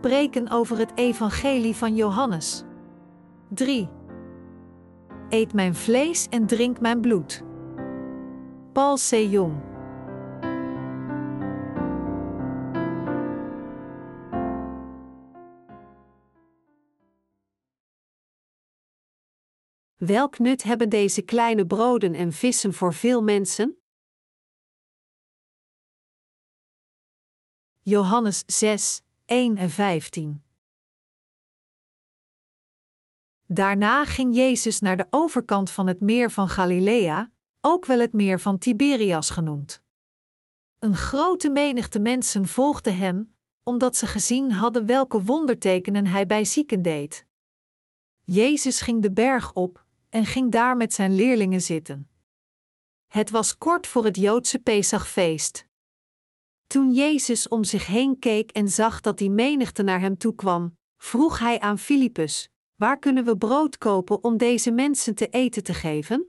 preken over het evangelie van Johannes. 3. Eet mijn vlees en drink mijn bloed. Paul C. Jong. Welk nut hebben deze kleine broden en vissen voor veel mensen? Johannes 6, 1 en 15. Daarna ging Jezus naar de overkant van het meer van Galilea, ook wel het meer van Tiberias genoemd. Een grote menigte mensen volgde hem, omdat ze gezien hadden welke wondertekenen hij bij zieken deed. Jezus ging de berg op en ging daar met zijn leerlingen zitten. Het was kort voor het Joodse Pesachfeest. Toen Jezus om zich heen keek en zag dat die menigte naar hem toe kwam, vroeg hij aan Filippus: Waar kunnen we brood kopen om deze mensen te eten te geven?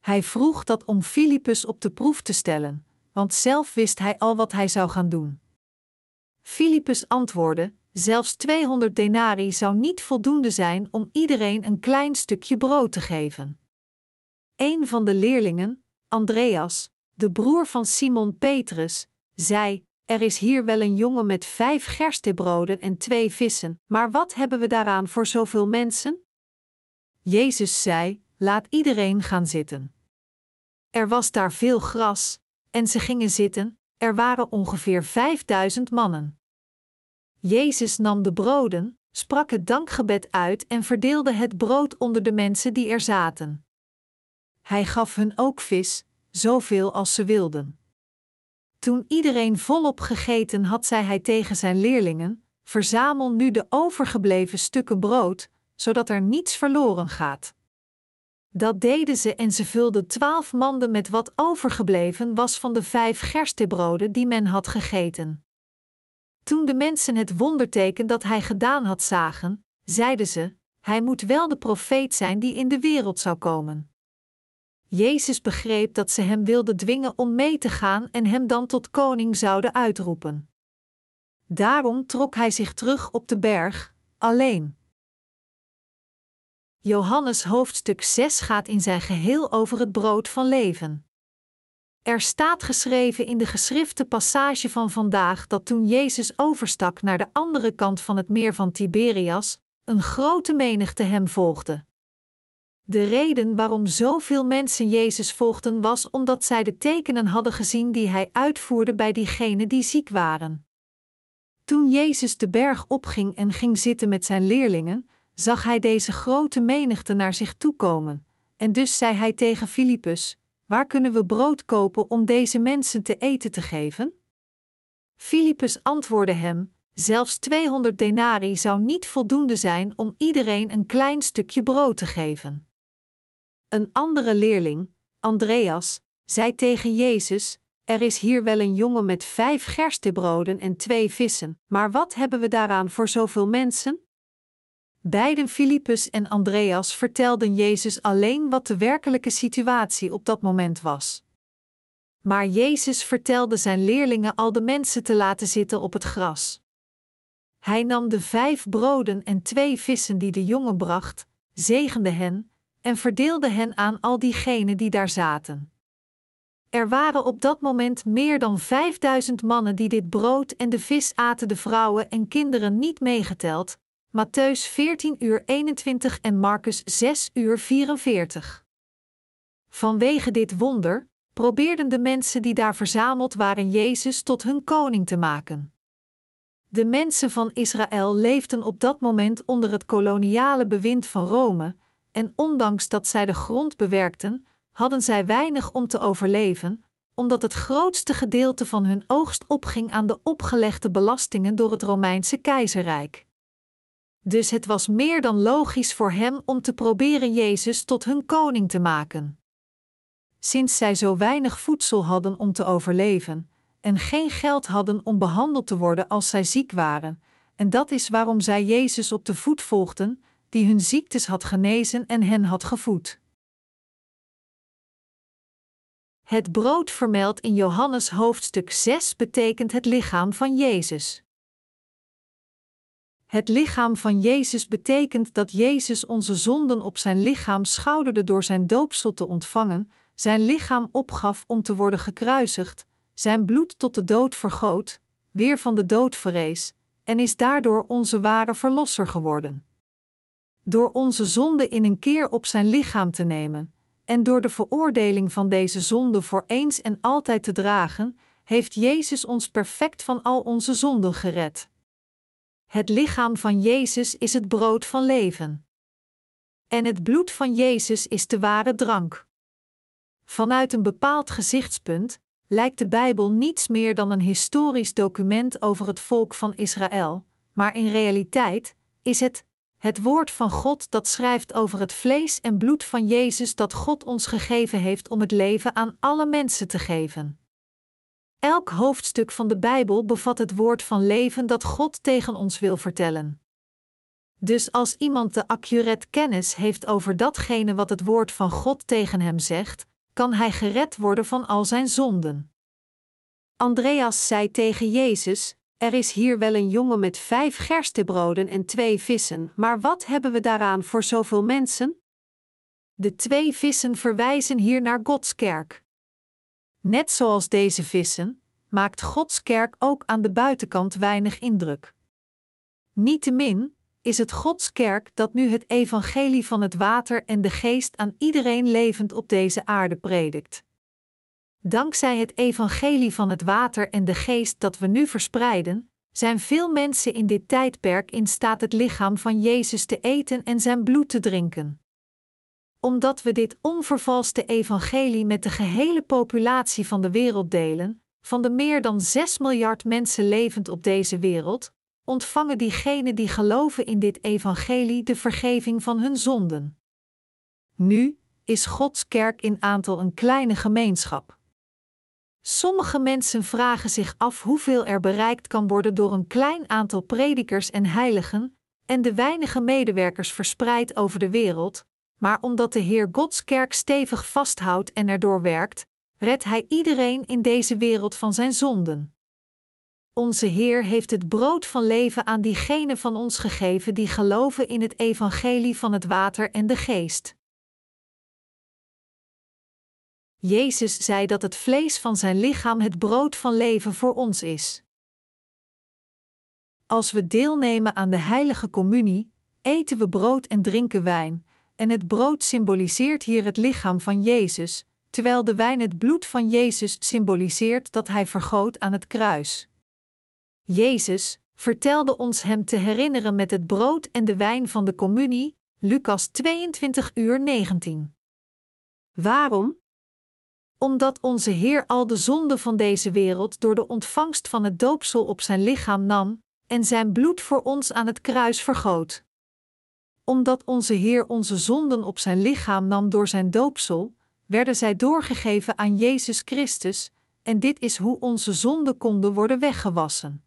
Hij vroeg dat om Filippus op de proef te stellen, want zelf wist hij al wat hij zou gaan doen. Filippus antwoordde: Zelfs 200 denari zou niet voldoende zijn om iedereen een klein stukje brood te geven. Een van de leerlingen, Andreas, de broer van Simon Petrus, zei: Er is hier wel een jongen met vijf gerstebroden en twee vissen, maar wat hebben we daaraan voor zoveel mensen? Jezus zei: Laat iedereen gaan zitten. Er was daar veel gras, en ze gingen zitten, er waren ongeveer vijfduizend mannen. Jezus nam de broden, sprak het dankgebed uit en verdeelde het brood onder de mensen die er zaten. Hij gaf hun ook vis, zoveel als ze wilden. Toen iedereen volop gegeten had, zei hij tegen zijn leerlingen: Verzamel nu de overgebleven stukken brood, zodat er niets verloren gaat. Dat deden ze en ze vulden twaalf manden met wat overgebleven was van de vijf gerstebroden die men had gegeten. Toen de mensen het wonderteken dat hij gedaan had zagen, zeiden ze: Hij moet wel de profeet zijn die in de wereld zou komen. Jezus begreep dat ze hem wilden dwingen om mee te gaan en hem dan tot koning zouden uitroepen. Daarom trok hij zich terug op de berg, alleen. Johannes hoofdstuk 6 gaat in zijn geheel over het brood van leven. Er staat geschreven in de geschrifte passage van vandaag dat toen Jezus overstak naar de andere kant van het meer van Tiberias, een grote menigte hem volgde. De reden waarom zoveel mensen Jezus volgden was omdat zij de tekenen hadden gezien die hij uitvoerde bij diegenen die ziek waren. Toen Jezus de berg opging en ging zitten met zijn leerlingen, zag hij deze grote menigte naar zich toe komen, en dus zei hij tegen Filippus: Waar kunnen we brood kopen om deze mensen te eten te geven? Filippus antwoordde hem: Zelfs 200 denari zou niet voldoende zijn om iedereen een klein stukje brood te geven. Een andere leerling, Andreas, zei tegen Jezus: Er is hier wel een jongen met vijf gerstebroden en twee vissen, maar wat hebben we daaraan voor zoveel mensen? Beiden Filippus en Andreas vertelden Jezus alleen wat de werkelijke situatie op dat moment was. Maar Jezus vertelde zijn leerlingen al de mensen te laten zitten op het gras. Hij nam de vijf broden en twee vissen die de jongen bracht, zegende hen en verdeelde hen aan al diegenen die daar zaten. Er waren op dat moment meer dan vijfduizend mannen die dit brood en de vis aten, de vrouwen en kinderen niet meegeteld, Matthäus 14 uur 21 en Marcus 6 uur 44. Vanwege dit wonder probeerden de mensen die daar verzameld waren Jezus tot hun koning te maken. De mensen van Israël leefden op dat moment onder het koloniale bewind van Rome, en ondanks dat zij de grond bewerkten, hadden zij weinig om te overleven, omdat het grootste gedeelte van hun oogst opging aan de opgelegde belastingen door het Romeinse keizerrijk. Dus het was meer dan logisch voor hem om te proberen Jezus tot hun koning te maken. Sinds zij zo weinig voedsel hadden om te overleven, en geen geld hadden om behandeld te worden als zij ziek waren, en dat is waarom zij Jezus op de voet volgden, die hun ziektes had genezen en hen had gevoed. Het brood vermeld in Johannes hoofdstuk 6 betekent het lichaam van Jezus. Het lichaam van Jezus betekent dat Jezus onze zonden op zijn lichaam schouderde door zijn doopsel te ontvangen, zijn lichaam opgaf om te worden gekruisigd, zijn bloed tot de dood vergoot, weer van de dood verrees, en is daardoor onze ware verlosser geworden. Door onze zonde in een keer op zijn lichaam te nemen, en door de veroordeling van deze zonde voor eens en altijd te dragen, heeft Jezus ons perfect van al onze zonden gered. Het lichaam van Jezus is het brood van leven. En het bloed van Jezus is de ware drank. Vanuit een bepaald gezichtspunt lijkt de Bijbel niets meer dan een historisch document over het volk van Israël, maar in realiteit is het het woord van God dat schrijft over het vlees en bloed van Jezus dat God ons gegeven heeft om het leven aan alle mensen te geven. Elk hoofdstuk van de Bijbel bevat het woord van leven dat God tegen ons wil vertellen. Dus als iemand de accurate kennis heeft over datgene wat het woord van God tegen hem zegt, kan hij gered worden van al zijn zonden. Andreas zei tegen Jezus: Er is hier wel een jongen met vijf gerstebroden en twee vissen, maar wat hebben we daaraan voor zoveel mensen? De twee vissen verwijzen hier naar Gods kerk. Net zoals deze vissen, maakt Gods kerk ook aan de buitenkant weinig indruk. Niettemin is het Gods kerk dat nu het evangelie van het water en de geest aan iedereen levend op deze aarde predikt. Dankzij het evangelie van het water en de geest dat we nu verspreiden, zijn veel mensen in dit tijdperk in staat het lichaam van Jezus te eten en zijn bloed te drinken omdat we dit onvervalste evangelie met de gehele populatie van de wereld delen, van de meer dan 6 miljard mensen levend op deze wereld, ontvangen diegenen die geloven in dit evangelie de vergeving van hun zonden. Nu is Gods kerk in aantal een kleine gemeenschap. Sommige mensen vragen zich af hoeveel er bereikt kan worden door een klein aantal predikers en heiligen en de weinige medewerkers verspreid over de wereld, maar omdat de Heer Gods kerk stevig vasthoudt en erdoor werkt, redt Hij iedereen in deze wereld van zijn zonden. Onze Heer heeft het brood van leven aan diegenen van ons gegeven die geloven in het evangelie van het water en de geest. Jezus zei dat het vlees van zijn lichaam het brood van leven voor ons is. Als we deelnemen aan de heilige communie, eten we brood en drinken wijn, en het brood symboliseert hier het lichaam van Jezus, terwijl de wijn het bloed van Jezus symboliseert dat hij vergoot aan het kruis. Jezus vertelde ons hem te herinneren met het brood en de wijn van de communie, Lucas 22 uur 19. Waarom? Omdat onze Heer al de zonde van deze wereld door de ontvangst van het doopsel op zijn lichaam nam en zijn bloed voor ons aan het kruis vergoot omdat onze Heer onze zonden op zijn lichaam nam door zijn doopsel, werden zij doorgegeven aan Jezus Christus, en dit is hoe onze zonden konden worden weggewassen.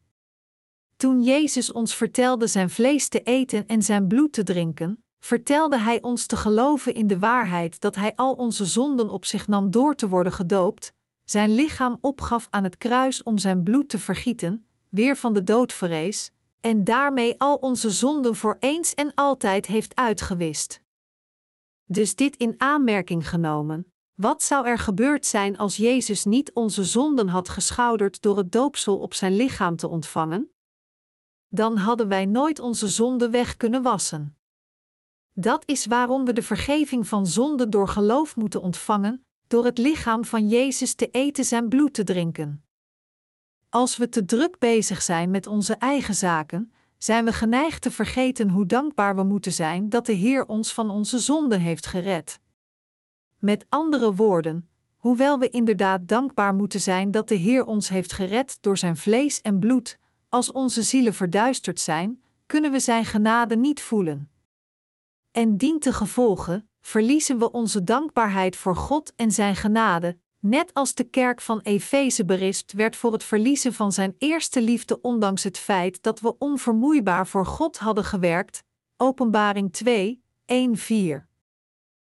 Toen Jezus ons vertelde zijn vlees te eten en zijn bloed te drinken, vertelde Hij ons te geloven in de waarheid dat Hij al onze zonden op zich nam door te worden gedoopt, zijn lichaam opgaf aan het kruis om zijn bloed te vergieten, weer van de dood verrees, en daarmee al onze zonden voor eens en altijd heeft uitgewist. Dus dit in aanmerking genomen, wat zou er gebeurd zijn als Jezus niet onze zonden had geschouderd door het doopsel op zijn lichaam te ontvangen? Dan hadden wij nooit onze zonden weg kunnen wassen. Dat is waarom we de vergeving van zonden door geloof moeten ontvangen, door het lichaam van Jezus te eten zijn bloed te drinken. Als we te druk bezig zijn met onze eigen zaken, zijn we geneigd te vergeten hoe dankbaar we moeten zijn dat de Heer ons van onze zonden heeft gered. Met andere woorden, hoewel we inderdaad dankbaar moeten zijn dat de Heer ons heeft gered door zijn vlees en bloed, als onze zielen verduisterd zijn, kunnen we zijn genade niet voelen. En dient te gevolgen, verliezen we onze dankbaarheid voor God en zijn genade, net als de kerk van Efeze berispt werd voor het verliezen van zijn eerste liefde, ondanks het feit dat we onvermoeibaar voor God hadden gewerkt. Openbaring 2, 1, 4.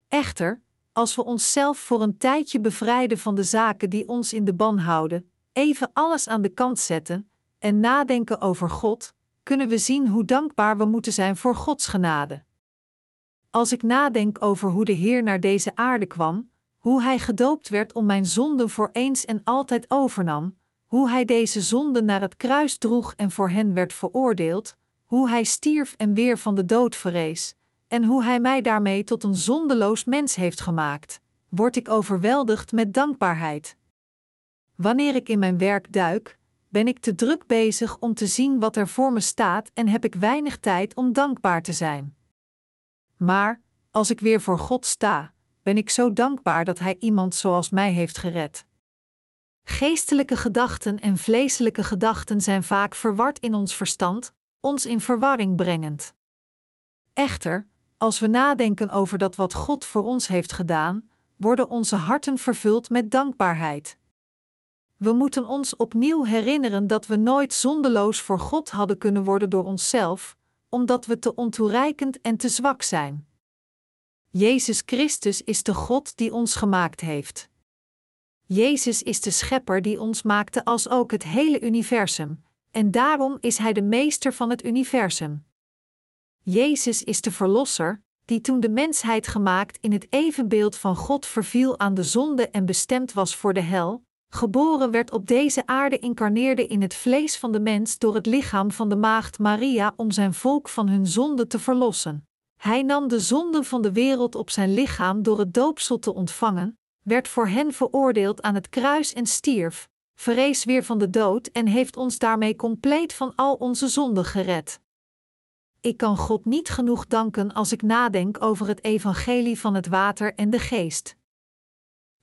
Echter, als we onszelf voor een tijdje bevrijden van de zaken die ons in de ban houden, even alles aan de kant zetten en nadenken over God, kunnen we zien hoe dankbaar we moeten zijn voor Gods genade. Als ik nadenk over hoe de Heer naar deze aarde kwam, hoe Hij gedoopt werd om mijn zonden voor eens en altijd overnam, hoe Hij deze zonden naar het kruis droeg en voor hen werd veroordeeld, hoe Hij stierf en weer van de dood verrees, en hoe Hij mij daarmee tot een zondeloos mens heeft gemaakt, word ik overweldigd met dankbaarheid. Wanneer ik in mijn werk duik, ben ik te druk bezig om te zien wat er voor me staat en heb ik weinig tijd om dankbaar te zijn. Maar, als ik weer voor God sta, ben ik zo dankbaar dat Hij iemand zoals mij heeft gered. Geestelijke gedachten en vleeselijke gedachten zijn vaak verward in ons verstand, ons in verwarring brengend. Echter, als we nadenken over dat wat God voor ons heeft gedaan, worden onze harten vervuld met dankbaarheid. We moeten ons opnieuw herinneren dat we nooit zondeloos voor God hadden kunnen worden door onszelf, omdat we te ontoereikend en te zwak zijn. Jezus Christus is de God die ons gemaakt heeft. Jezus is de Schepper die ons maakte als ook het hele universum, en daarom is Hij de meester van het universum. Jezus is de Verlosser, die toen de mensheid gemaakt in het evenbeeld van God verviel aan de zonde en bestemd was voor de hel, geboren werd op deze aarde incarneerde in het vlees van de mens door het lichaam van de maagd Maria om zijn volk van hun zonde te verlossen. Hij nam de zonden van de wereld op zijn lichaam door het doopsel te ontvangen, werd voor hen veroordeeld aan het kruis en stierf, verrees weer van de dood en heeft ons daarmee compleet van al onze zonden gered. Ik kan God niet genoeg danken als ik nadenk over het evangelie van het water en de geest.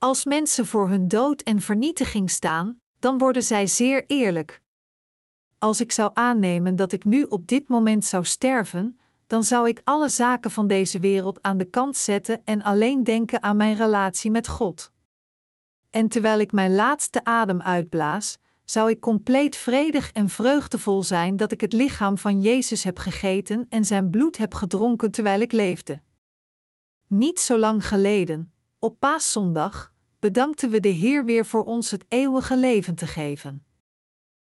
Als mensen voor hun dood en vernietiging staan, dan worden zij zeer eerlijk. Als ik zou aannemen dat ik nu op dit moment zou sterven, dan zou ik alle zaken van deze wereld aan de kant zetten en alleen denken aan mijn relatie met God. En terwijl ik mijn laatste adem uitblaas, zou ik compleet vredig en vreugdevol zijn dat ik het lichaam van Jezus heb gegeten en zijn bloed heb gedronken terwijl ik leefde. Niet zo lang geleden, op Paaszondag, bedankten we de Heer weer voor ons het eeuwige leven te geven.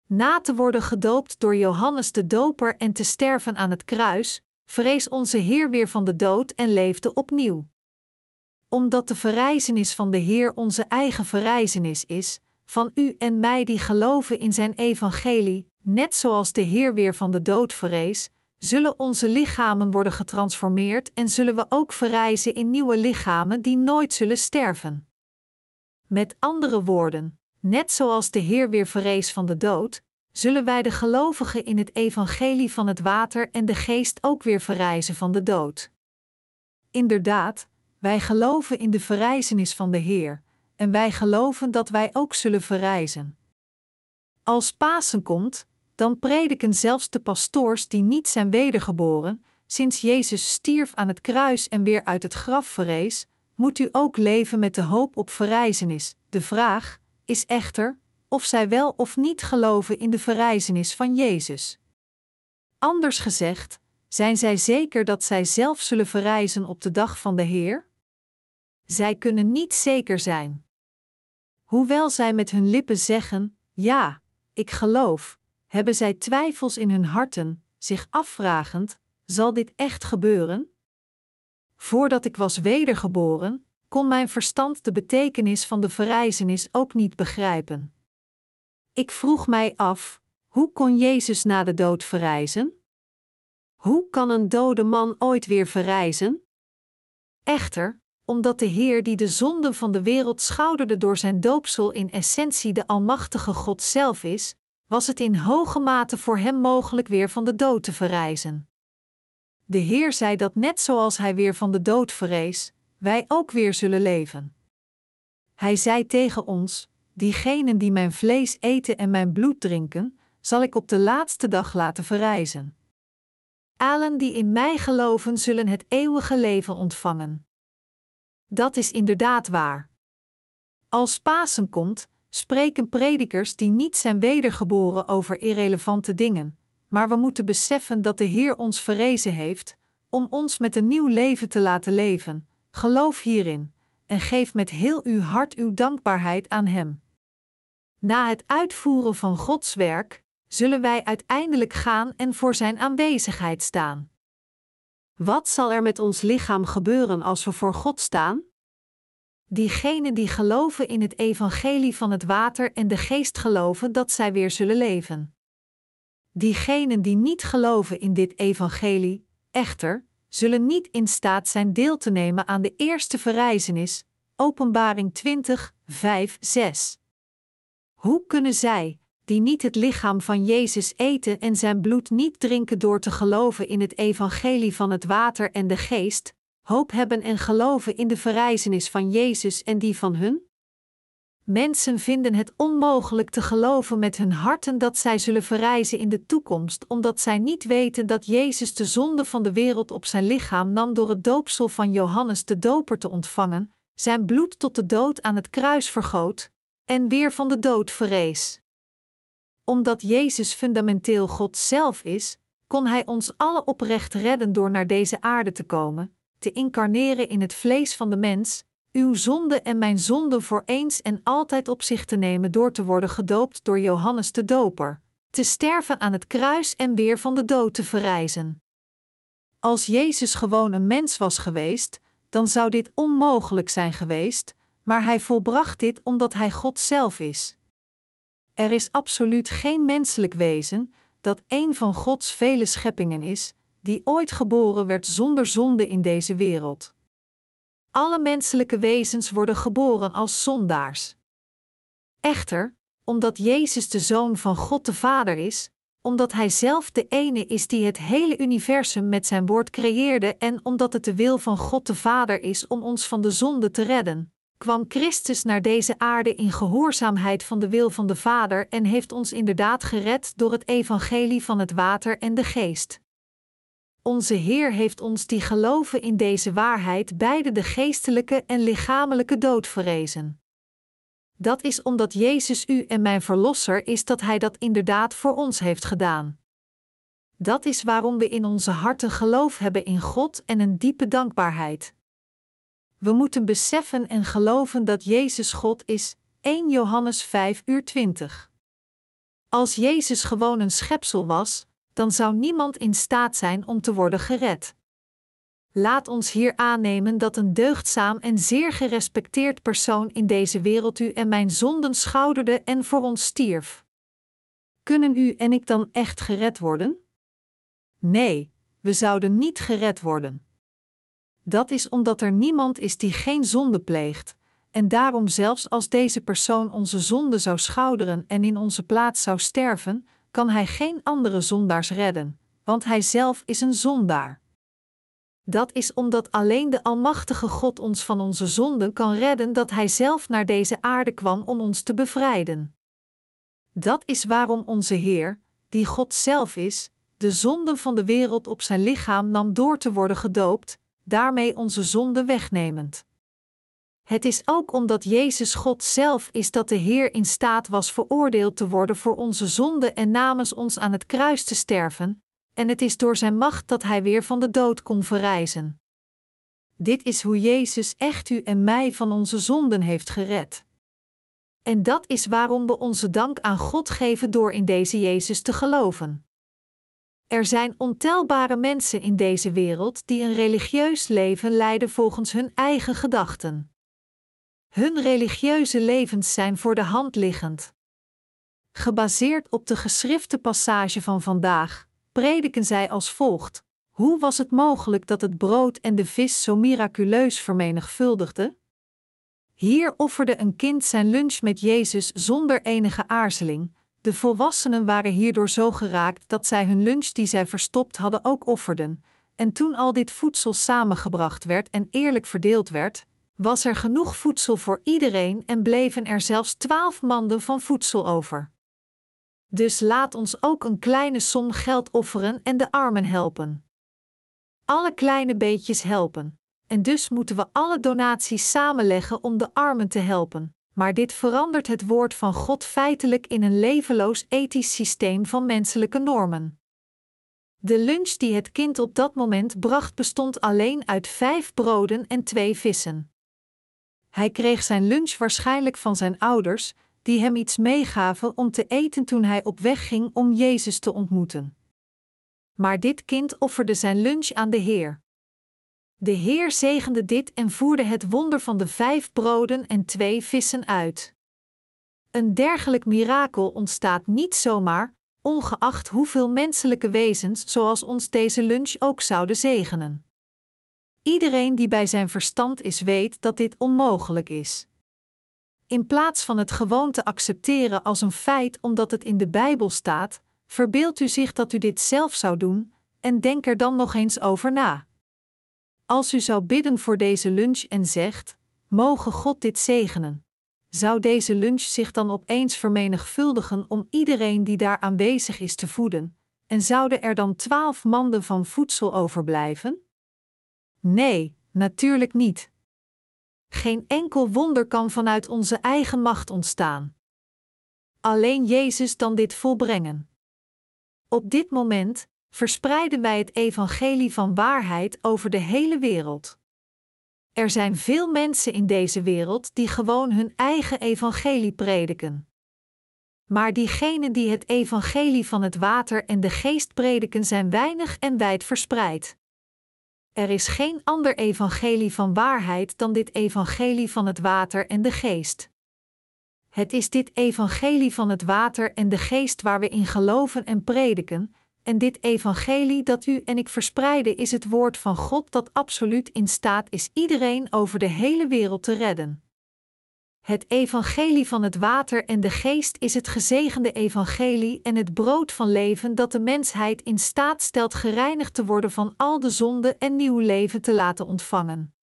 Na te worden gedoopt door Johannes de Doper en te sterven aan het kruis, vrees onze Heer weer van de dood en leefde opnieuw. Omdat de verrijzenis van de Heer onze eigen verrijzenis is, van u en mij die geloven in zijn evangelie, net zoals de Heer weer van de dood verrees, zullen onze lichamen worden getransformeerd en zullen we ook verrijzen in nieuwe lichamen die nooit zullen sterven. Met andere woorden, net zoals de Heer weer verrees van de dood, zullen wij de gelovigen in het evangelie van het water en de geest ook weer verrijzen van de dood. Inderdaad, wij geloven in de verrijzenis van de Heer, en wij geloven dat wij ook zullen verrijzen. Als Pasen komt, dan prediken zelfs de pastoors die niet zijn wedergeboren, sinds Jezus stierf aan het kruis en weer uit het graf verrees, moet u ook leven met de hoop op verrijzenis. De vraag is echter of zij wel of niet geloven in de verrijzenis van Jezus. Anders gezegd, zijn zij zeker dat zij zelf zullen verrijzen op de dag van de Heer? Zij kunnen niet zeker zijn. Hoewel zij met hun lippen zeggen: Ja, ik geloof, hebben zij twijfels in hun harten, zich afvragend: Zal dit echt gebeuren? Voordat ik was wedergeboren, kon mijn verstand de betekenis van de verrijzenis ook niet begrijpen. Ik vroeg mij af: hoe kon Jezus na de dood verrijzen? Hoe kan een dode man ooit weer verrijzen? Echter, omdat de Heer die de zonden van de wereld schouderde door zijn doopsel in essentie de Almachtige God zelf is, was het in hoge mate voor hem mogelijk weer van de dood te verrijzen. De Heer zei dat net zoals hij weer van de dood verrees, wij ook weer zullen leven. Hij zei tegen ons: Diegenen die mijn vlees eten en mijn bloed drinken, zal ik op de laatste dag laten verrijzen. Allen die in mij geloven, zullen het eeuwige leven ontvangen. Dat is inderdaad waar. Als Pasen komt, spreken predikers die niet zijn wedergeboren over irrelevante dingen, maar we moeten beseffen dat de Heer ons verrezen heeft, om ons met een nieuw leven te laten leven. Geloof hierin en geef met heel uw hart uw dankbaarheid aan Hem. Na het uitvoeren van Gods werk, zullen wij uiteindelijk gaan en voor Zijn aanwezigheid staan. Wat zal er met ons lichaam gebeuren als we voor God staan? Diegenen die geloven in het evangelie van het water en de geest geloven dat zij weer zullen leven. Diegenen die niet geloven in dit evangelie, echter, zullen niet in staat zijn deel te nemen aan de eerste verrijzenis, Openbaring 20, 5, 6. Hoe kunnen zij, die niet het lichaam van Jezus eten en zijn bloed niet drinken door te geloven in het evangelie van het water en de geest, hoop hebben en geloven in de verrijzenis van Jezus en die van hun? Mensen vinden het onmogelijk te geloven met hun harten dat zij zullen verrijzen in de toekomst, omdat zij niet weten dat Jezus de zonde van de wereld op zijn lichaam nam door het doopsel van Johannes de Doper te ontvangen, zijn bloed tot de dood aan het kruis vergoot en weer van de dood verrees. Omdat Jezus fundamenteel God zelf is, kon Hij ons alle oprecht redden door naar deze aarde te komen, te incarneren in het vlees van de mens, uw zonde en mijn zonde voor eens en altijd op zich te nemen door te worden gedoopt door Johannes de Doper, te sterven aan het kruis en weer van de dood te verrijzen. Als Jezus gewoon een mens was geweest, dan zou dit onmogelijk zijn geweest, maar hij volbracht dit omdat hij God zelf is. Er is absoluut geen menselijk wezen dat een van Gods vele scheppingen is, die ooit geboren werd zonder zonde in deze wereld. Alle menselijke wezens worden geboren als zondaars. Echter, omdat Jezus de Zoon van God de Vader is, omdat Hij zelf de ene is die het hele universum met zijn woord creëerde en omdat het de wil van God de Vader is om ons van de zonde te redden, kwam Christus naar deze aarde in gehoorzaamheid van de wil van de Vader en heeft ons inderdaad gered door het evangelie van het water en de geest. Onze Heer heeft ons die geloven in deze waarheid beide de geestelijke en lichamelijke dood verrezen. Dat is omdat Jezus u en mijn Verlosser is dat Hij dat inderdaad voor ons heeft gedaan. Dat is waarom we in onze harten geloof hebben in God en een diepe dankbaarheid. We moeten beseffen en geloven dat Jezus God is, 1 Johannes 5 uur 20. Als Jezus gewoon een schepsel was, dan zou niemand in staat zijn om te worden gered. Laat ons hier aannemen dat een deugdzaam en zeer gerespecteerd persoon in deze wereld u en mijn zonden schouderde en voor ons stierf. Kunnen u en ik dan echt gered worden? Nee, we zouden niet gered worden. Dat is omdat er niemand is die geen zonde pleegt, en daarom zelfs als deze persoon onze zonde zou schouderen en in onze plaats zou sterven, kan hij geen andere zondaars redden, want hij zelf is een zondaar. Dat is omdat alleen de Almachtige God ons van onze zonden kan redden, dat Hij zelf naar deze aarde kwam om ons te bevrijden. Dat is waarom onze Heer, die God zelf is, de zonden van de wereld op zijn lichaam nam door te worden gedoopt, daarmee onze zonden wegnemend. Het is ook omdat Jezus God zelf is dat de Heer in staat was veroordeeld te worden voor onze zonden en namens ons aan het kruis te sterven, en het is door zijn macht dat hij weer van de dood kon verrijzen. Dit is hoe Jezus echt u en mij van onze zonden heeft gered. En dat is waarom we onze dank aan God geven door in deze Jezus te geloven. Er zijn ontelbare mensen in deze wereld die een religieus leven leiden volgens hun eigen gedachten. Hun religieuze levens zijn voor de hand liggend. Gebaseerd op de geschrifte passage van vandaag, prediken zij als volgt: Hoe was het mogelijk dat het brood en de vis zo miraculeus vermenigvuldigden? Hier offerde een kind zijn lunch met Jezus zonder enige aarzeling. De volwassenen waren hierdoor zo geraakt dat zij hun lunch die zij verstopt hadden ook offerden. En toen al dit voedsel samengebracht werd en eerlijk verdeeld werd, was er genoeg voedsel voor iedereen en bleven er zelfs twaalf manden van voedsel over. Dus laat ons ook een kleine som geld offeren en de armen helpen. Alle kleine beetjes helpen. En dus moeten we alle donaties samenleggen om de armen te helpen. Maar dit verandert het woord van God feitelijk in een levenloos ethisch systeem van menselijke normen. De lunch die het kind op dat moment bracht bestond alleen uit vijf broden en twee vissen. Hij kreeg zijn lunch waarschijnlijk van zijn ouders, die hem iets meegaven om te eten toen hij op weg ging om Jezus te ontmoeten. Maar dit kind offerde zijn lunch aan de Heer. De Heer zegende dit en voerde het wonder van de vijf broden en twee vissen uit. Een dergelijk mirakel ontstaat niet zomaar, ongeacht hoeveel menselijke wezens zoals ons deze lunch ook zouden zegenen. Iedereen die bij zijn verstand is weet dat dit onmogelijk is. In plaats van het gewoon te accepteren als een feit omdat het in de Bijbel staat, verbeeldt u zich dat u dit zelf zou doen en denk er dan nog eens over na. Als u zou bidden voor deze lunch en zegt: Mogen God dit zegenen, zou deze lunch zich dan opeens vermenigvuldigen om iedereen die daar aanwezig is te voeden, en zouden er dan twaalf manden van voedsel overblijven? Nee, natuurlijk niet. Geen enkel wonder kan vanuit onze eigen macht ontstaan. Alleen Jezus dan dit volbrengen. Op dit moment verspreiden wij het evangelie van waarheid over de hele wereld. Er zijn veel mensen in deze wereld die gewoon hun eigen evangelie prediken. Maar diegenen die het evangelie van het water en de geest prediken zijn weinig en wijd verspreid. Er is geen ander evangelie van waarheid dan dit evangelie van het water en de geest. Het is dit evangelie van het water en de geest waar we in geloven en prediken, en dit evangelie dat u en ik verspreiden is het woord van God dat absoluut in staat is iedereen over de hele wereld te redden. Het evangelie van het water en de geest is het gezegende evangelie en het brood van leven dat de mensheid in staat stelt gereinigd te worden van al de zonde en nieuw leven te laten ontvangen.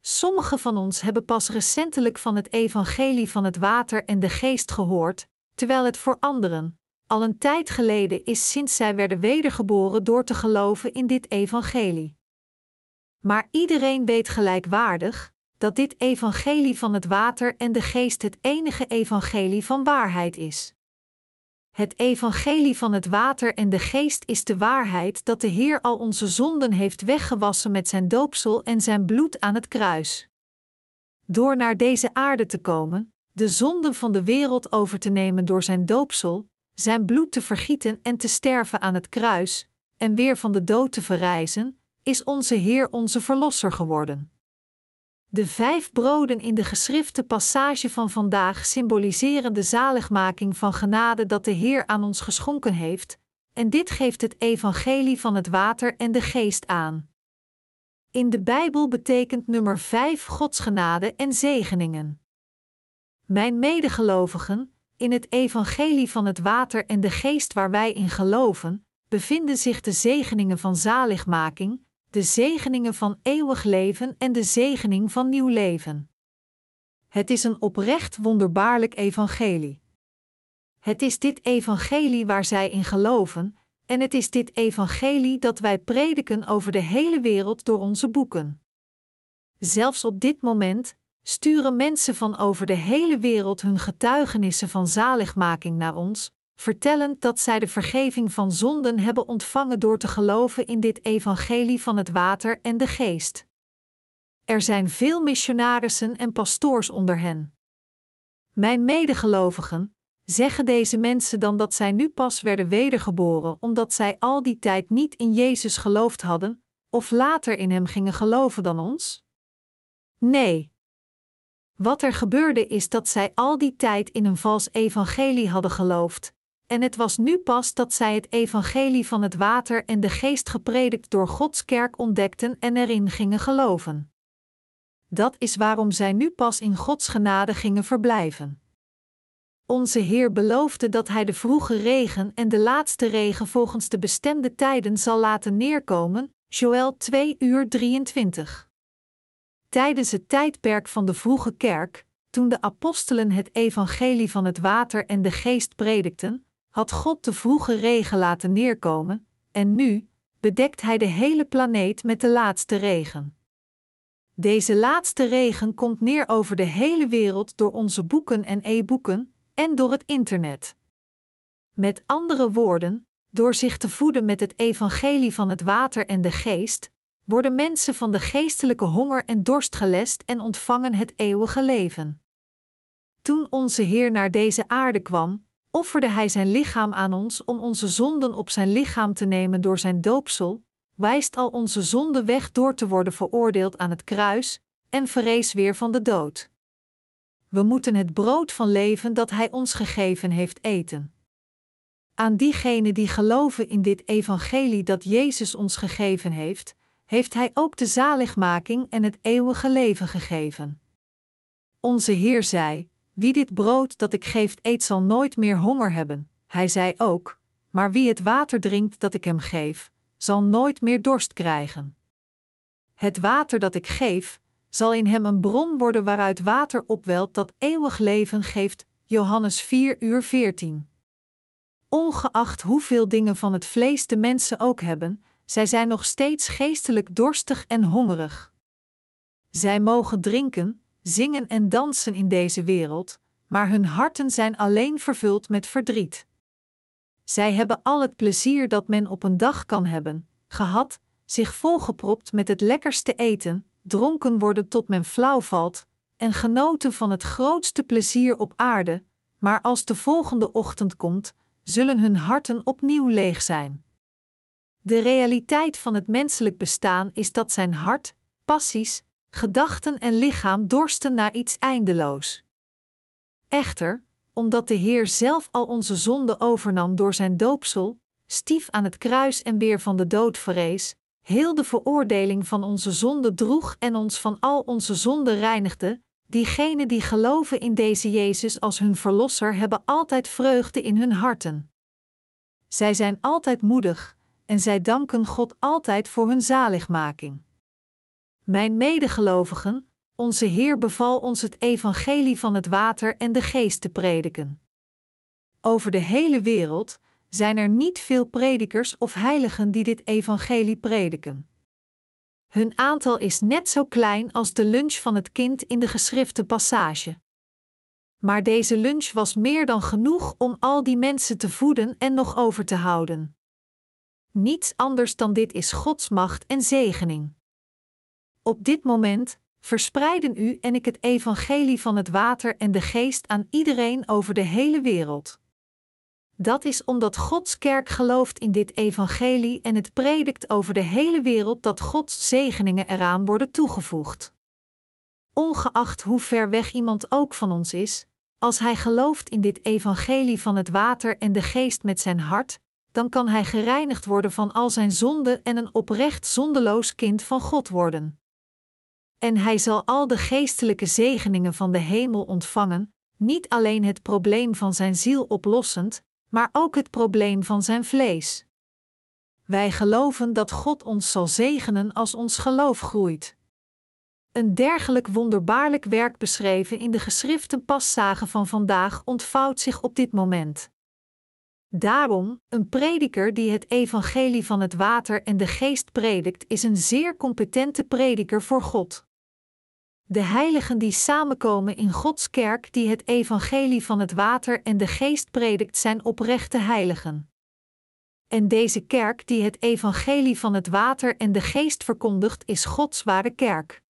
Sommigen van ons hebben pas recentelijk van het evangelie van het water en de geest gehoord, terwijl het voor anderen al een tijd geleden is sinds zij werden wedergeboren door te geloven in dit evangelie. Maar iedereen weet gelijkwaardig dat dit evangelie van het water en de geest het enige evangelie van waarheid is. Het evangelie van het water en de geest is de waarheid dat de Heer al onze zonden heeft weggewassen met zijn doopsel en zijn bloed aan het kruis. Door naar deze aarde te komen, de zonden van de wereld over te nemen door zijn doopsel, zijn bloed te vergieten en te sterven aan het kruis, en weer van de dood te verrijzen, is onze Heer onze Verlosser geworden. De vijf broden in de geschrifte passage van vandaag symboliseren de zaligmaking van genade dat de Heer aan ons geschonken heeft, en dit geeft het evangelie van het water en de geest aan. In de Bijbel betekent nummer 5 Gods genade en zegeningen. Mijn medegelovigen, in het evangelie van het water en de geest waar wij in geloven, bevinden zich de zegeningen van zaligmaking, de zegeningen van eeuwig leven en de zegening van nieuw leven. Het is een oprecht wonderbaarlijk evangelie. Het is dit evangelie waar zij in geloven, en het is dit evangelie dat wij prediken over de hele wereld door onze boeken. Zelfs op dit moment sturen mensen van over de hele wereld hun getuigenissen van zaligmaking naar ons, vertellend dat zij de vergeving van zonden hebben ontvangen door te geloven in dit evangelie van het water en de geest. Er zijn veel missionarissen en pastoors onder hen. Mijn medegelovigen, zeggen deze mensen dan dat zij nu pas werden wedergeboren omdat zij al die tijd niet in Jezus geloofd hadden, of later in Hem gingen geloven dan ons? Nee, wat er gebeurde is dat zij al die tijd in een vals evangelie hadden geloofd, en het was nu pas dat zij het evangelie van het water en de geest gepredikt door Gods kerk ontdekten en erin gingen geloven. Dat is waarom zij nu pas in Gods genade gingen verblijven. Onze Heer beloofde dat Hij de vroege regen en de laatste regen volgens de bestemde tijden zal laten neerkomen, Joël 2 uur 23. Tijdens het tijdperk van de vroege kerk, toen de apostelen het evangelie van het water en de geest predikten, had God de vroege regen laten neerkomen, en nu bedekt Hij de hele planeet met de laatste regen. Deze laatste regen komt neer over de hele wereld door onze boeken en e-boeken en door het internet. Met andere woorden, door zich te voeden met het evangelie van het water en de geest, worden mensen van de geestelijke honger en dorst gelest en ontvangen het eeuwige leven. Toen onze Heer naar deze aarde kwam, offerde Hij zijn lichaam aan ons om onze zonden op zijn lichaam te nemen door zijn doopsel, wijst al onze zonde weg door te worden veroordeeld aan het kruis, en verrees weer van de dood. We moeten het brood van leven dat Hij ons gegeven heeft eten. Aan diegenen die geloven in dit evangelie dat Jezus ons gegeven heeft, heeft Hij ook de zaligmaking en het eeuwige leven gegeven. Onze Heer zei: Wie dit brood dat ik geef eet, zal nooit meer honger hebben. Hij zei ook: Maar wie het water drinkt dat ik hem geef, zal nooit meer dorst krijgen. Het water dat ik geef, zal in hem een bron worden waaruit water opwelt dat eeuwig leven geeft. Johannes 4 uur 14. Ongeacht hoeveel dingen van het vlees de mensen ook hebben, zij zijn nog steeds geestelijk dorstig en hongerig. Zij mogen drinken, zingen en dansen in deze wereld, maar hun harten zijn alleen vervuld met verdriet. Zij hebben al het plezier dat men op een dag kan hebben, gehad, zich volgepropt met het lekkerste eten, dronken worden tot men flauw valt, en genoten van het grootste plezier op aarde, maar als de volgende ochtend komt, zullen hun harten opnieuw leeg zijn. De realiteit van het menselijk bestaan is dat zijn hart, passies, gedachten en lichaam dorsten naar iets eindeloos. Echter, omdat de Heer zelf al onze zonde overnam door zijn doopsel, stief aan het kruis en weer van de dood verrees, heel de veroordeling van onze zonde droeg en ons van al onze zonde reinigde, diegenen die geloven in deze Jezus als hun Verlosser hebben altijd vreugde in hun harten. Zij zijn altijd moedig, en zij danken God altijd voor hun zaligmaking. Mijn medegelovigen, onze Heer beval ons het evangelie van het water en de geest te prediken. Over de hele wereld zijn er niet veel predikers of heiligen die dit evangelie prediken. Hun aantal is net zo klein als de lunch van het kind in de geschrifte passage. Maar deze lunch was meer dan genoeg om al die mensen te voeden en nog over te houden. Niets anders dan dit is Gods macht en zegening. Op dit moment verspreiden u en ik het evangelie van het water en de geest aan iedereen over de hele wereld. Dat is omdat Gods kerk gelooft in dit evangelie en het predikt over de hele wereld dat Gods zegeningen eraan worden toegevoegd. Ongeacht hoe ver weg iemand ook van ons is, als hij gelooft in dit evangelie van het water en de geest met zijn hart, dan kan hij gereinigd worden van al zijn zonden en een oprecht zondeloos kind van God worden. En hij zal al de geestelijke zegeningen van de hemel ontvangen, niet alleen het probleem van zijn ziel oplossend, maar ook het probleem van zijn vlees. Wij geloven dat God ons zal zegenen als ons geloof groeit. Een dergelijk wonderbaarlijk werk beschreven in de geschriften passagen van vandaag ontvouwt zich op dit moment. Daarom, een prediker die het evangelie van het water en de geest predikt, is een zeer competente prediker voor God. De heiligen die samenkomen in Gods kerk die het evangelie van het water en de geest predikt zijn oprechte heiligen. En deze kerk die het evangelie van het water en de geest verkondigt is Gods ware kerk.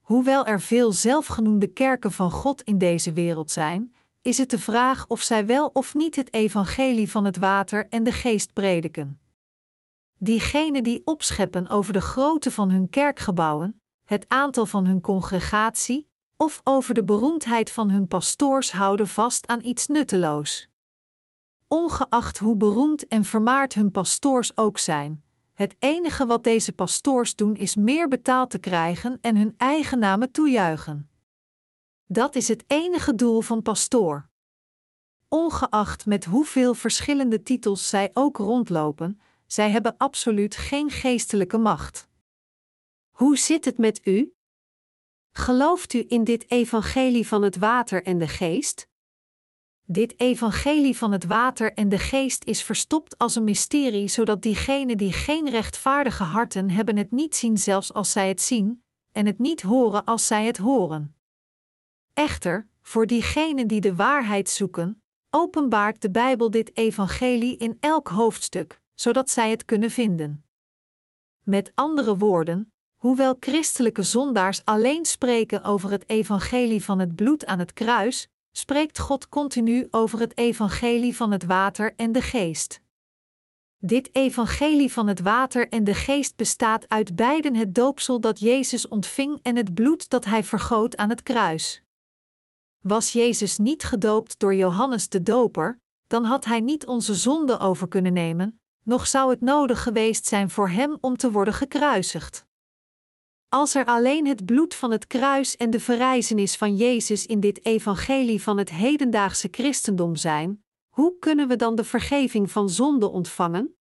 Hoewel er veel zelfgenoemde kerken van God in deze wereld zijn, is het de vraag of zij wel of niet het evangelie van het water en de geest prediken. Diegenen die opscheppen over de grootte van hun kerkgebouwen, het aantal van hun congregatie of over de beroemdheid van hun pastoors houden vast aan iets nutteloos. Ongeacht hoe beroemd en vermaard hun pastoors ook zijn, het enige wat deze pastoors doen is meer betaald te krijgen en hun eigen namen toejuichen. Dat is het enige doel van pastoor. Ongeacht met hoeveel verschillende titels zij ook rondlopen, zij hebben absoluut geen geestelijke macht. Hoe zit het met u? Gelooft u in dit evangelie van het water en de geest? Dit evangelie van het water en de geest is verstopt als een mysterie, zodat diegenen die geen rechtvaardige harten hebben het niet zien zelfs als zij het zien, en het niet horen als zij het horen. Echter, voor diegenen die de waarheid zoeken, openbaart de Bijbel dit evangelie in elk hoofdstuk, zodat zij het kunnen vinden. Met andere woorden, Hoewel christelijke zondaars alleen spreken over het evangelie van het bloed aan het kruis, spreekt God continu over het evangelie van het water en de geest. Dit evangelie van het water en de geest bestaat uit beiden het doopsel dat Jezus ontving en het bloed dat hij vergoot aan het kruis. Was Jezus niet gedoopt door Johannes de Doper, dan had hij niet onze zonde over kunnen nemen, nog zou het nodig geweest zijn voor hem om te worden gekruisigd. Als er alleen het bloed van het kruis en de verrijzenis van Jezus in dit evangelie van het hedendaagse christendom zijn, hoe kunnen we dan de vergeving van zonde ontvangen?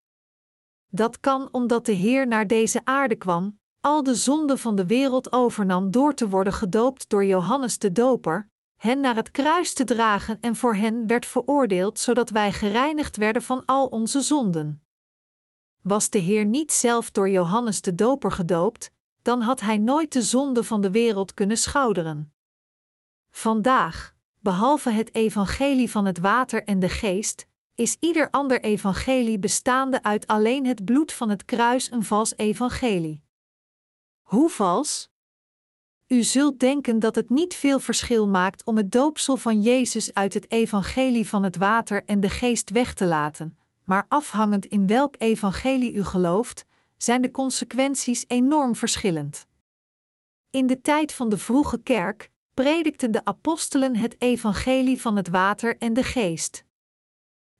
Dat kan omdat de Heer naar deze aarde kwam, al de zonden van de wereld overnam door te worden gedoopt door Johannes de Doper, hen naar het kruis te dragen en voor hen werd veroordeeld, zodat wij gereinigd werden van al onze zonden. Was de Heer niet zelf door Johannes de Doper gedoopt, dan had hij nooit de zonde van de wereld kunnen schouderen. Vandaag, behalve het evangelie van het water en de geest, is ieder ander evangelie bestaande uit alleen het bloed van het kruis een vals evangelie. Hoe vals? U zult denken dat het niet veel verschil maakt om het doopsel van Jezus uit het evangelie van het water en de geest weg te laten, maar afhangend in welk evangelie u gelooft, zijn de consequenties enorm verschillend. In de tijd van de vroege kerk predikten de apostelen het evangelie van het water en de geest.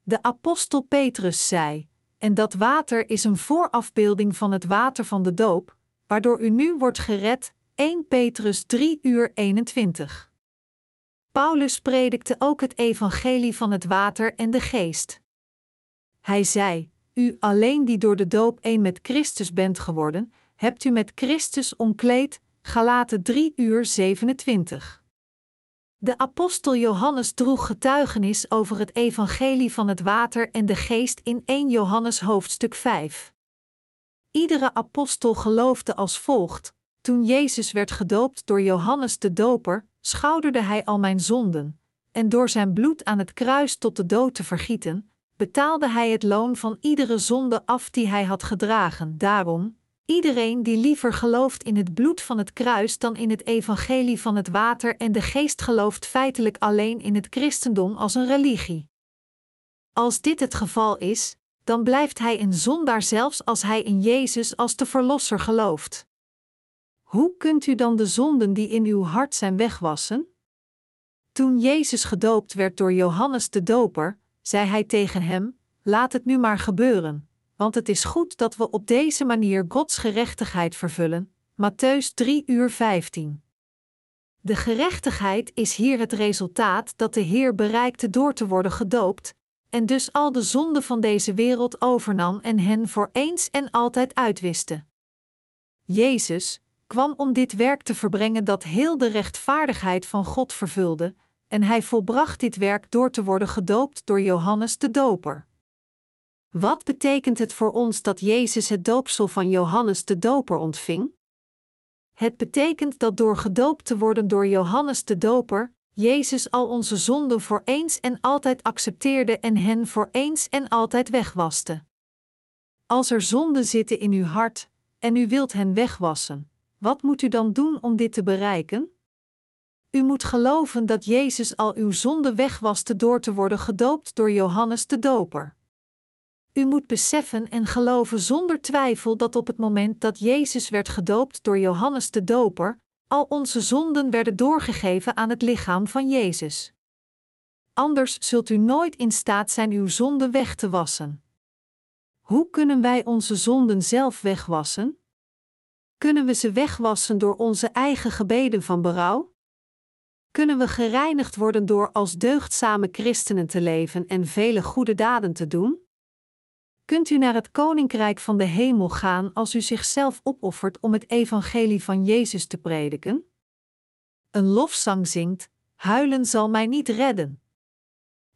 De apostel Petrus zei: En dat water is een voorafbeelding van het water van de doop, waardoor u nu wordt gered. 1 Petrus 3 uur 21. Paulus predikte ook het evangelie van het water en de geest. Hij zei: U alleen die door de doop één met Christus bent geworden, hebt u met Christus omkleed. Galaten 3 uur 27. De apostel Johannes droeg getuigenis over het evangelie van het water en de geest in 1 Johannes hoofdstuk 5. Iedere apostel geloofde als volgt: Toen Jezus werd gedoopt door Johannes de Doper, schouderde hij al mijn zonden, en door zijn bloed aan het kruis tot de dood te vergieten, betaalde hij het loon van iedere zonde af die hij had gedragen. Daarom, Iedereen die liever gelooft in het bloed van het kruis dan in het evangelie van het water en de geest gelooft feitelijk alleen in het christendom als een religie. Als dit het geval is, dan blijft hij een zondaar zelfs als hij in Jezus als de Verlosser gelooft. Hoe kunt u dan de zonden die in uw hart zijn wegwassen? Toen Jezus gedoopt werd door Johannes de Doper, zei hij tegen hem: Laat het nu maar gebeuren want het is goed dat we op deze manier Gods gerechtigheid vervullen. Matthäus 3 uur 15. De gerechtigheid is hier het resultaat dat de Heer bereikte door te worden gedoopt, en dus al de zonden van deze wereld overnam en hen voor eens en altijd uitwiste. Jezus kwam om dit werk te verbrengen dat heel de rechtvaardigheid van God vervulde, en hij volbracht dit werk door te worden gedoopt door Johannes de Doper. Wat betekent het voor ons dat Jezus het doopsel van Johannes de Doper ontving? Het betekent dat door gedoopt te worden door Johannes de Doper, Jezus al onze zonden voor eens en altijd accepteerde en hen voor eens en altijd wegwaste. Als er zonden zitten in uw hart en u wilt hen wegwassen, wat moet u dan doen om dit te bereiken? U moet geloven dat Jezus al uw zonden wegwaste door te worden gedoopt door Johannes de Doper. U moet beseffen en geloven zonder twijfel dat op het moment dat Jezus werd gedoopt door Johannes de Doper, al onze zonden werden doorgegeven aan het lichaam van Jezus. Anders zult u nooit in staat zijn uw zonden weg te wassen. Hoe kunnen wij onze zonden zelf wegwassen? Kunnen we ze wegwassen door onze eigen gebeden van berouw? Kunnen we gereinigd worden door als deugdzame christenen te leven en vele goede daden te doen? kunt u naar het koninkrijk van de hemel gaan als u zichzelf opoffert om het evangelie van Jezus te prediken? Een lofzang zingt: Huilen zal mij niet redden.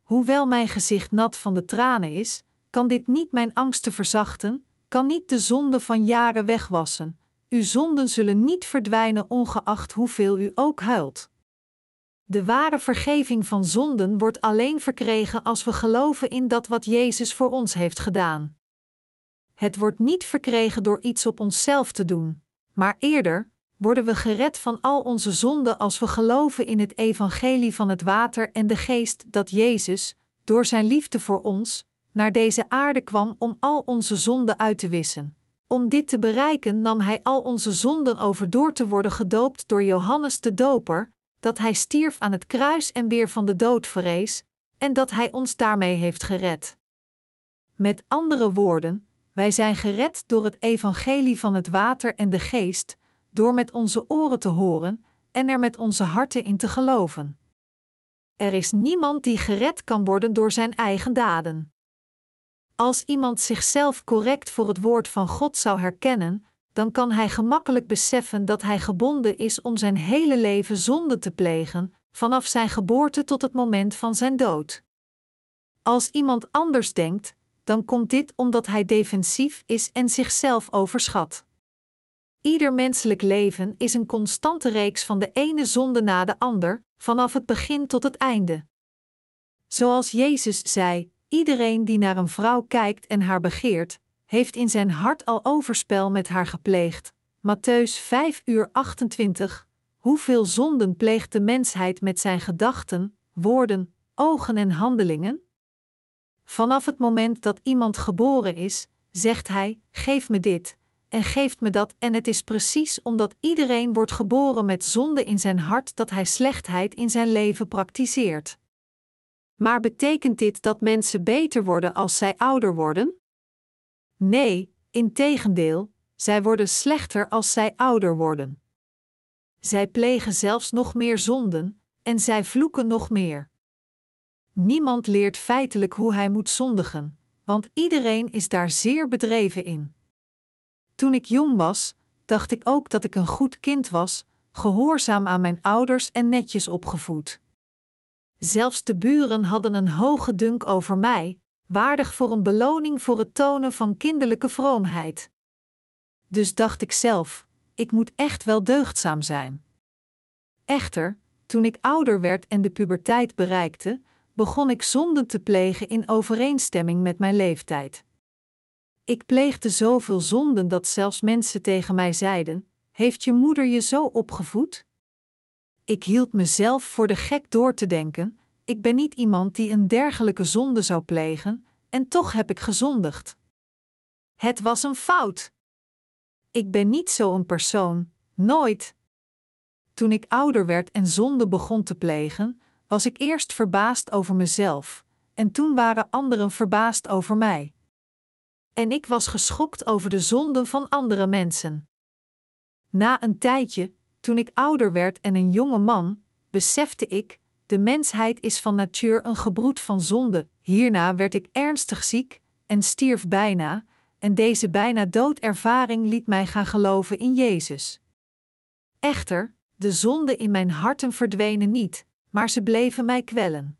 Hoewel mijn gezicht nat van de tranen is, kan dit niet mijn angsten verzachten, kan niet de zonde van jaren wegwassen. Uw zonden zullen niet verdwijnen, ongeacht hoeveel u ook huilt. De ware vergeving van zonden wordt alleen verkregen als we geloven in dat wat Jezus voor ons heeft gedaan. Het wordt niet verkregen door iets op onszelf te doen, maar eerder worden we gered van al onze zonden als we geloven in het evangelie van het water en de geest dat Jezus, door zijn liefde voor ons, naar deze aarde kwam om al onze zonden uit te wissen. Om dit te bereiken nam hij al onze zonden over door te worden gedoopt door Johannes de Doper, dat hij stierf aan het kruis en weer van de dood verrees, en dat hij ons daarmee heeft gered. Met andere woorden, wij zijn gered door het evangelie van het water en de geest, door met onze oren te horen en er met onze harten in te geloven. Er is niemand die gered kan worden door zijn eigen daden. Als iemand zichzelf correct voor het woord van God zou herkennen, dan kan hij gemakkelijk beseffen dat hij gebonden is om zijn hele leven zonde te plegen, vanaf zijn geboorte tot het moment van zijn dood. Als iemand anders denkt, dan komt dit omdat hij defensief is en zichzelf overschat. Ieder menselijk leven is een constante reeks van de ene zonde na de ander, vanaf het begin tot het einde. Zoals Jezus zei: Iedereen die naar een vrouw kijkt en haar begeert, heeft in zijn hart al overspel met haar gepleegd. Matthäus 5 uur 28. Hoeveel zonden pleegt de mensheid met zijn gedachten, woorden, ogen en handelingen? Vanaf het moment dat iemand geboren is, zegt hij: Geef me dit, en geeft me dat, en het is precies omdat iedereen wordt geboren met zonde in zijn hart dat hij slechtheid in zijn leven praktiseert. Maar betekent dit dat mensen beter worden als zij ouder worden? Nee, integendeel, zij worden slechter als zij ouder worden. Zij plegen zelfs nog meer zonden, en zij vloeken nog meer. Niemand leert feitelijk hoe hij moet zondigen, want iedereen is daar zeer bedreven in. Toen ik jong was, dacht ik ook dat ik een goed kind was, gehoorzaam aan mijn ouders en netjes opgevoed. Zelfs de buren hadden een hoge dunk over mij, waardig voor een beloning voor het tonen van kinderlijke vroomheid. Dus dacht ik zelf: ik moet echt wel deugdzaam zijn. Echter, toen ik ouder werd en de puberteit bereikte, begon ik zonden te plegen in overeenstemming met mijn leeftijd. Ik pleegde zoveel zonden dat zelfs mensen tegen mij zeiden: Heeft je moeder je zo opgevoed? Ik hield mezelf voor de gek door te denken: ik ben niet iemand die een dergelijke zonde zou plegen, en toch heb ik gezondigd. Het was een fout. Ik ben niet zo'n persoon, nooit. Toen ik ouder werd en zonde begon te plegen, was ik eerst verbaasd over mezelf, en toen waren anderen verbaasd over mij. En ik was geschokt over de zonden van andere mensen. Na een tijdje, toen ik ouder werd en een jonge man, besefte ik: de mensheid is van natuur een gebroed van zonde. Hierna werd ik ernstig ziek en stierf bijna, en deze bijna doodervaring liet mij gaan geloven in Jezus. Echter, de zonden in mijn harten verdwenen niet, maar ze bleven mij kwellen.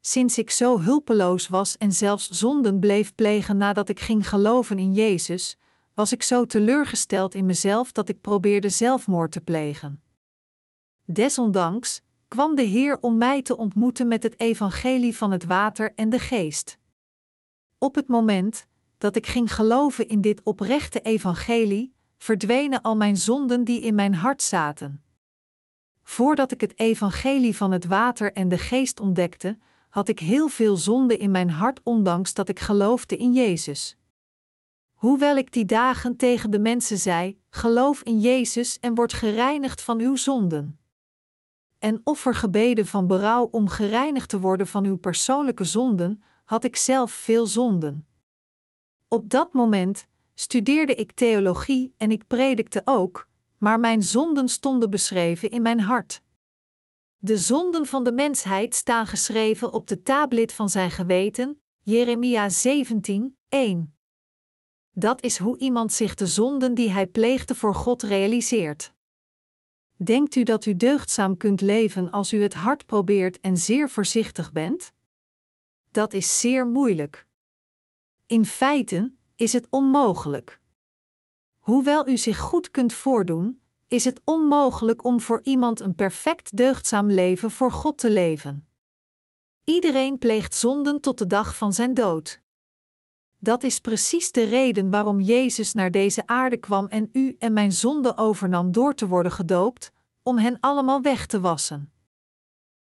Sinds ik zo hulpeloos was en zelfs zonden bleef plegen nadat ik ging geloven in Jezus, was ik zo teleurgesteld in mezelf dat ik probeerde zelfmoord te plegen. Desondanks kwam de Heer om mij te ontmoeten met het evangelie van het water en de geest. Op het moment dat ik ging geloven in dit oprechte evangelie, verdwenen al mijn zonden die in mijn hart zaten. Voordat ik het evangelie van het water en de geest ontdekte, had ik heel veel zonde in mijn hart ondanks dat ik geloofde in Jezus. Hoewel ik die dagen tegen de mensen zei: geloof in Jezus en word gereinigd van uw zonden. En offergebeden van berouw om gereinigd te worden van uw persoonlijke zonden, had ik zelf veel zonden. Op dat moment studeerde ik theologie en ik predikte ook, maar mijn zonden stonden beschreven in mijn hart. De zonden van de mensheid staan geschreven op de tablet van zijn geweten, Jeremia 17, 1. Dat is hoe iemand zich de zonden die hij pleegde voor God realiseert. Denkt u dat u deugdzaam kunt leven als u het hart probeert en zeer voorzichtig bent? Dat is zeer moeilijk. In feite is het onmogelijk. Hoewel u zich goed kunt voordoen, is het onmogelijk om voor iemand een perfect deugdzaam leven voor God te leven. Iedereen pleegt zonden tot de dag van zijn dood. Dat is precies de reden waarom Jezus naar deze aarde kwam en u en mijn zonde overnam door te worden gedoopt, om hen allemaal weg te wassen.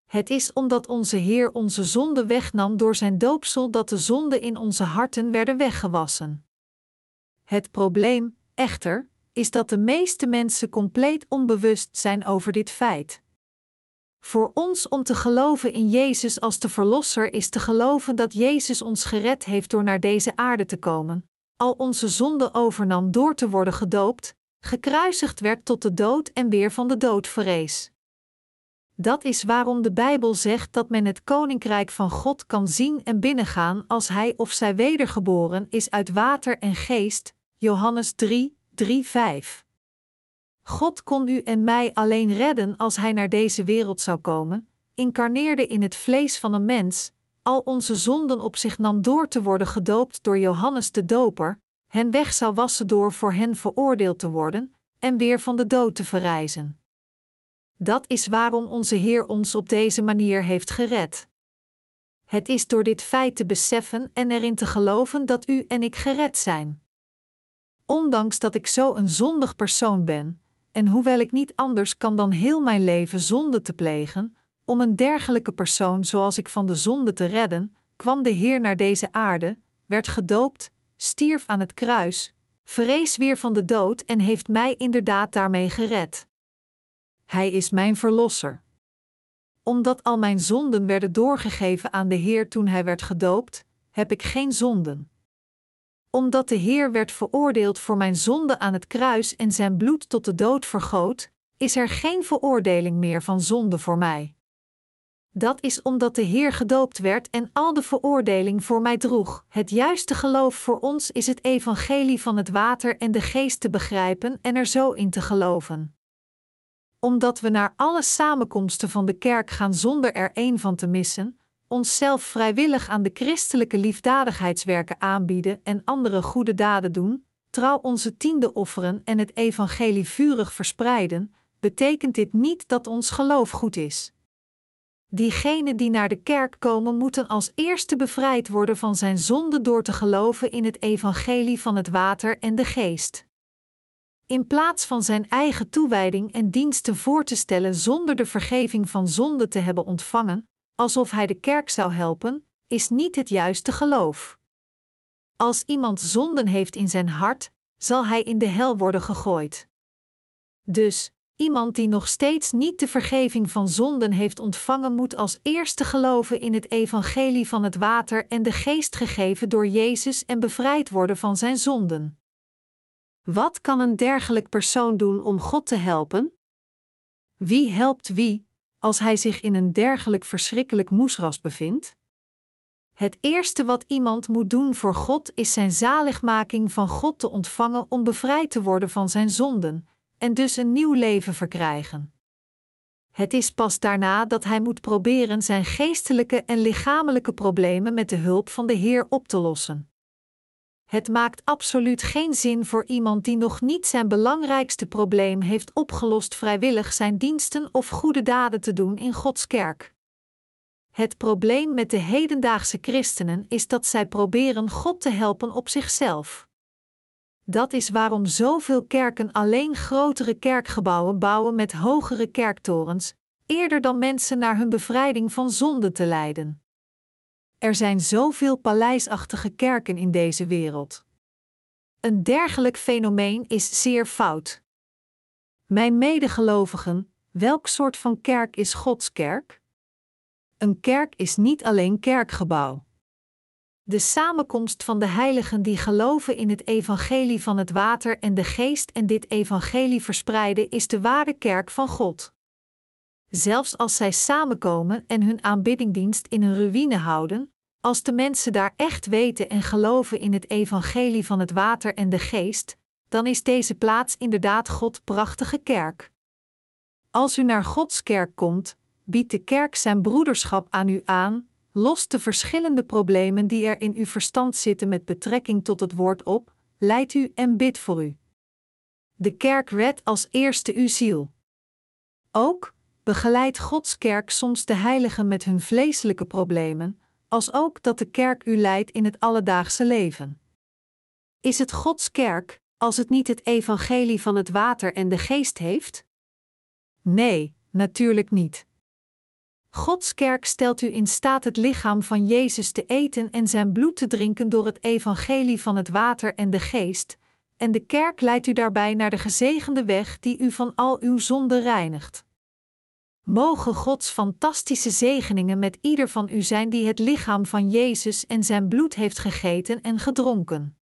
Het is omdat onze Heer onze zonde wegnam door zijn doopsel dat de zonden in onze harten werden weggewassen. Het probleem, echter, is dat de meeste mensen compleet onbewust zijn over dit feit. Voor ons om te geloven in Jezus als de Verlosser is te geloven dat Jezus ons gered heeft door naar deze aarde te komen, al onze zonde overnam door te worden gedoopt, gekruisigd werd tot de dood en weer van de dood verrees. Dat is waarom de Bijbel zegt dat men het koninkrijk van God kan zien en binnengaan als hij of zij wedergeboren is uit water en geest. Johannes 3, 3, 5. God kon u en mij alleen redden als Hij naar deze wereld zou komen, incarneerde in het vlees van een mens, al onze zonden op zich nam door te worden gedoopt door Johannes de Doper, hen weg zou wassen door voor hen veroordeeld te worden en weer van de dood te verrijzen. Dat is waarom onze Heer ons op deze manier heeft gered. Het is door dit feit te beseffen en erin te geloven dat u en ik gered zijn. Ondanks dat ik zo een zondig persoon ben, en hoewel ik niet anders kan dan heel mijn leven zonde te plegen, om een dergelijke persoon zoals ik van de zonde te redden, kwam de Heer naar deze aarde, werd gedoopt, stierf aan het kruis, vrees weer van de dood en heeft mij inderdaad daarmee gered. Hij is mijn verlosser. Omdat al mijn zonden werden doorgegeven aan de Heer toen hij werd gedoopt, heb ik geen zonden omdat de Heer werd veroordeeld voor mijn zonde aan het kruis en zijn bloed tot de dood vergoot, is er geen veroordeling meer van zonde voor mij. Dat is omdat de Heer gedoopt werd en al de veroordeling voor mij droeg. Het juiste geloof voor ons is het evangelie van het water en de geest te begrijpen en er zo in te geloven. Omdat we naar alle samenkomsten van de kerk gaan zonder er één van te missen, onszelf vrijwillig aan de christelijke liefdadigheidswerken aanbieden en andere goede daden doen, trouw onze tiende offeren en het evangelie vurig verspreiden, betekent dit niet dat ons geloof goed is. Diegenen die naar de kerk komen moeten als eerste bevrijd worden van zijn zonde door te geloven in het evangelie van het water en de geest. In plaats van zijn eigen toewijding en diensten voor te stellen zonder de vergeving van zonde te hebben ontvangen, alsof hij de kerk zou helpen, is niet het juiste geloof. Als iemand zonden heeft in zijn hart, zal hij in de hel worden gegooid. Dus, iemand die nog steeds niet de vergeving van zonden heeft ontvangen, moet als eerste geloven in het evangelie van het water en de geest gegeven door Jezus en bevrijd worden van zijn zonden. Wat kan een dergelijk persoon doen om God te helpen? Wie helpt wie, als hij zich in een dergelijk verschrikkelijk moesras bevindt? Het eerste wat iemand moet doen voor God is zijn zaligmaking van God te ontvangen om bevrijd te worden van zijn zonden, en dus een nieuw leven verkrijgen. Het is pas daarna dat hij moet proberen zijn geestelijke en lichamelijke problemen met de hulp van de Heer op te lossen. Het maakt absoluut geen zin voor iemand die nog niet zijn belangrijkste probleem heeft opgelost vrijwillig zijn diensten of goede daden te doen in Gods kerk. Het probleem met de hedendaagse christenen is dat zij proberen God te helpen op zichzelf. Dat is waarom zoveel kerken alleen grotere kerkgebouwen bouwen met hogere kerktorens, eerder dan mensen naar hun bevrijding van zonde te leiden. Er zijn zoveel paleisachtige kerken in deze wereld. Een dergelijk fenomeen is zeer fout. Mijn medegelovigen, welk soort van kerk is Gods kerk? Een kerk is niet alleen kerkgebouw. De samenkomst van de heiligen die geloven in het evangelie van het water en de geest en dit evangelie verspreiden is de ware kerk van God. Zelfs als zij samenkomen en hun aanbiddingdienst in een ruïne houden, als de mensen daar echt weten en geloven in het evangelie van het water en de geest, dan is deze plaats inderdaad God prachtige kerk. Als u naar Gods kerk komt, biedt de kerk zijn broederschap aan u aan, lost de verschillende problemen die er in uw verstand zitten met betrekking tot het woord op, leidt u en bidt voor u. De kerk redt als eerste uw ziel. Ook begeleidt Gods kerk soms de heiligen met hun vleeselijke problemen, als ook dat de kerk u leidt in het alledaagse leven. Is het Gods kerk, als het niet het evangelie van het water en de geest heeft? Nee, natuurlijk niet. Gods kerk stelt u in staat het lichaam van Jezus te eten en zijn bloed te drinken door het evangelie van het water en de geest, en de kerk leidt u daarbij naar de gezegende weg die u van al uw zonden reinigt. Mogen Gods fantastische zegeningen met ieder van u zijn die het lichaam van Jezus en zijn bloed heeft gegeten en gedronken.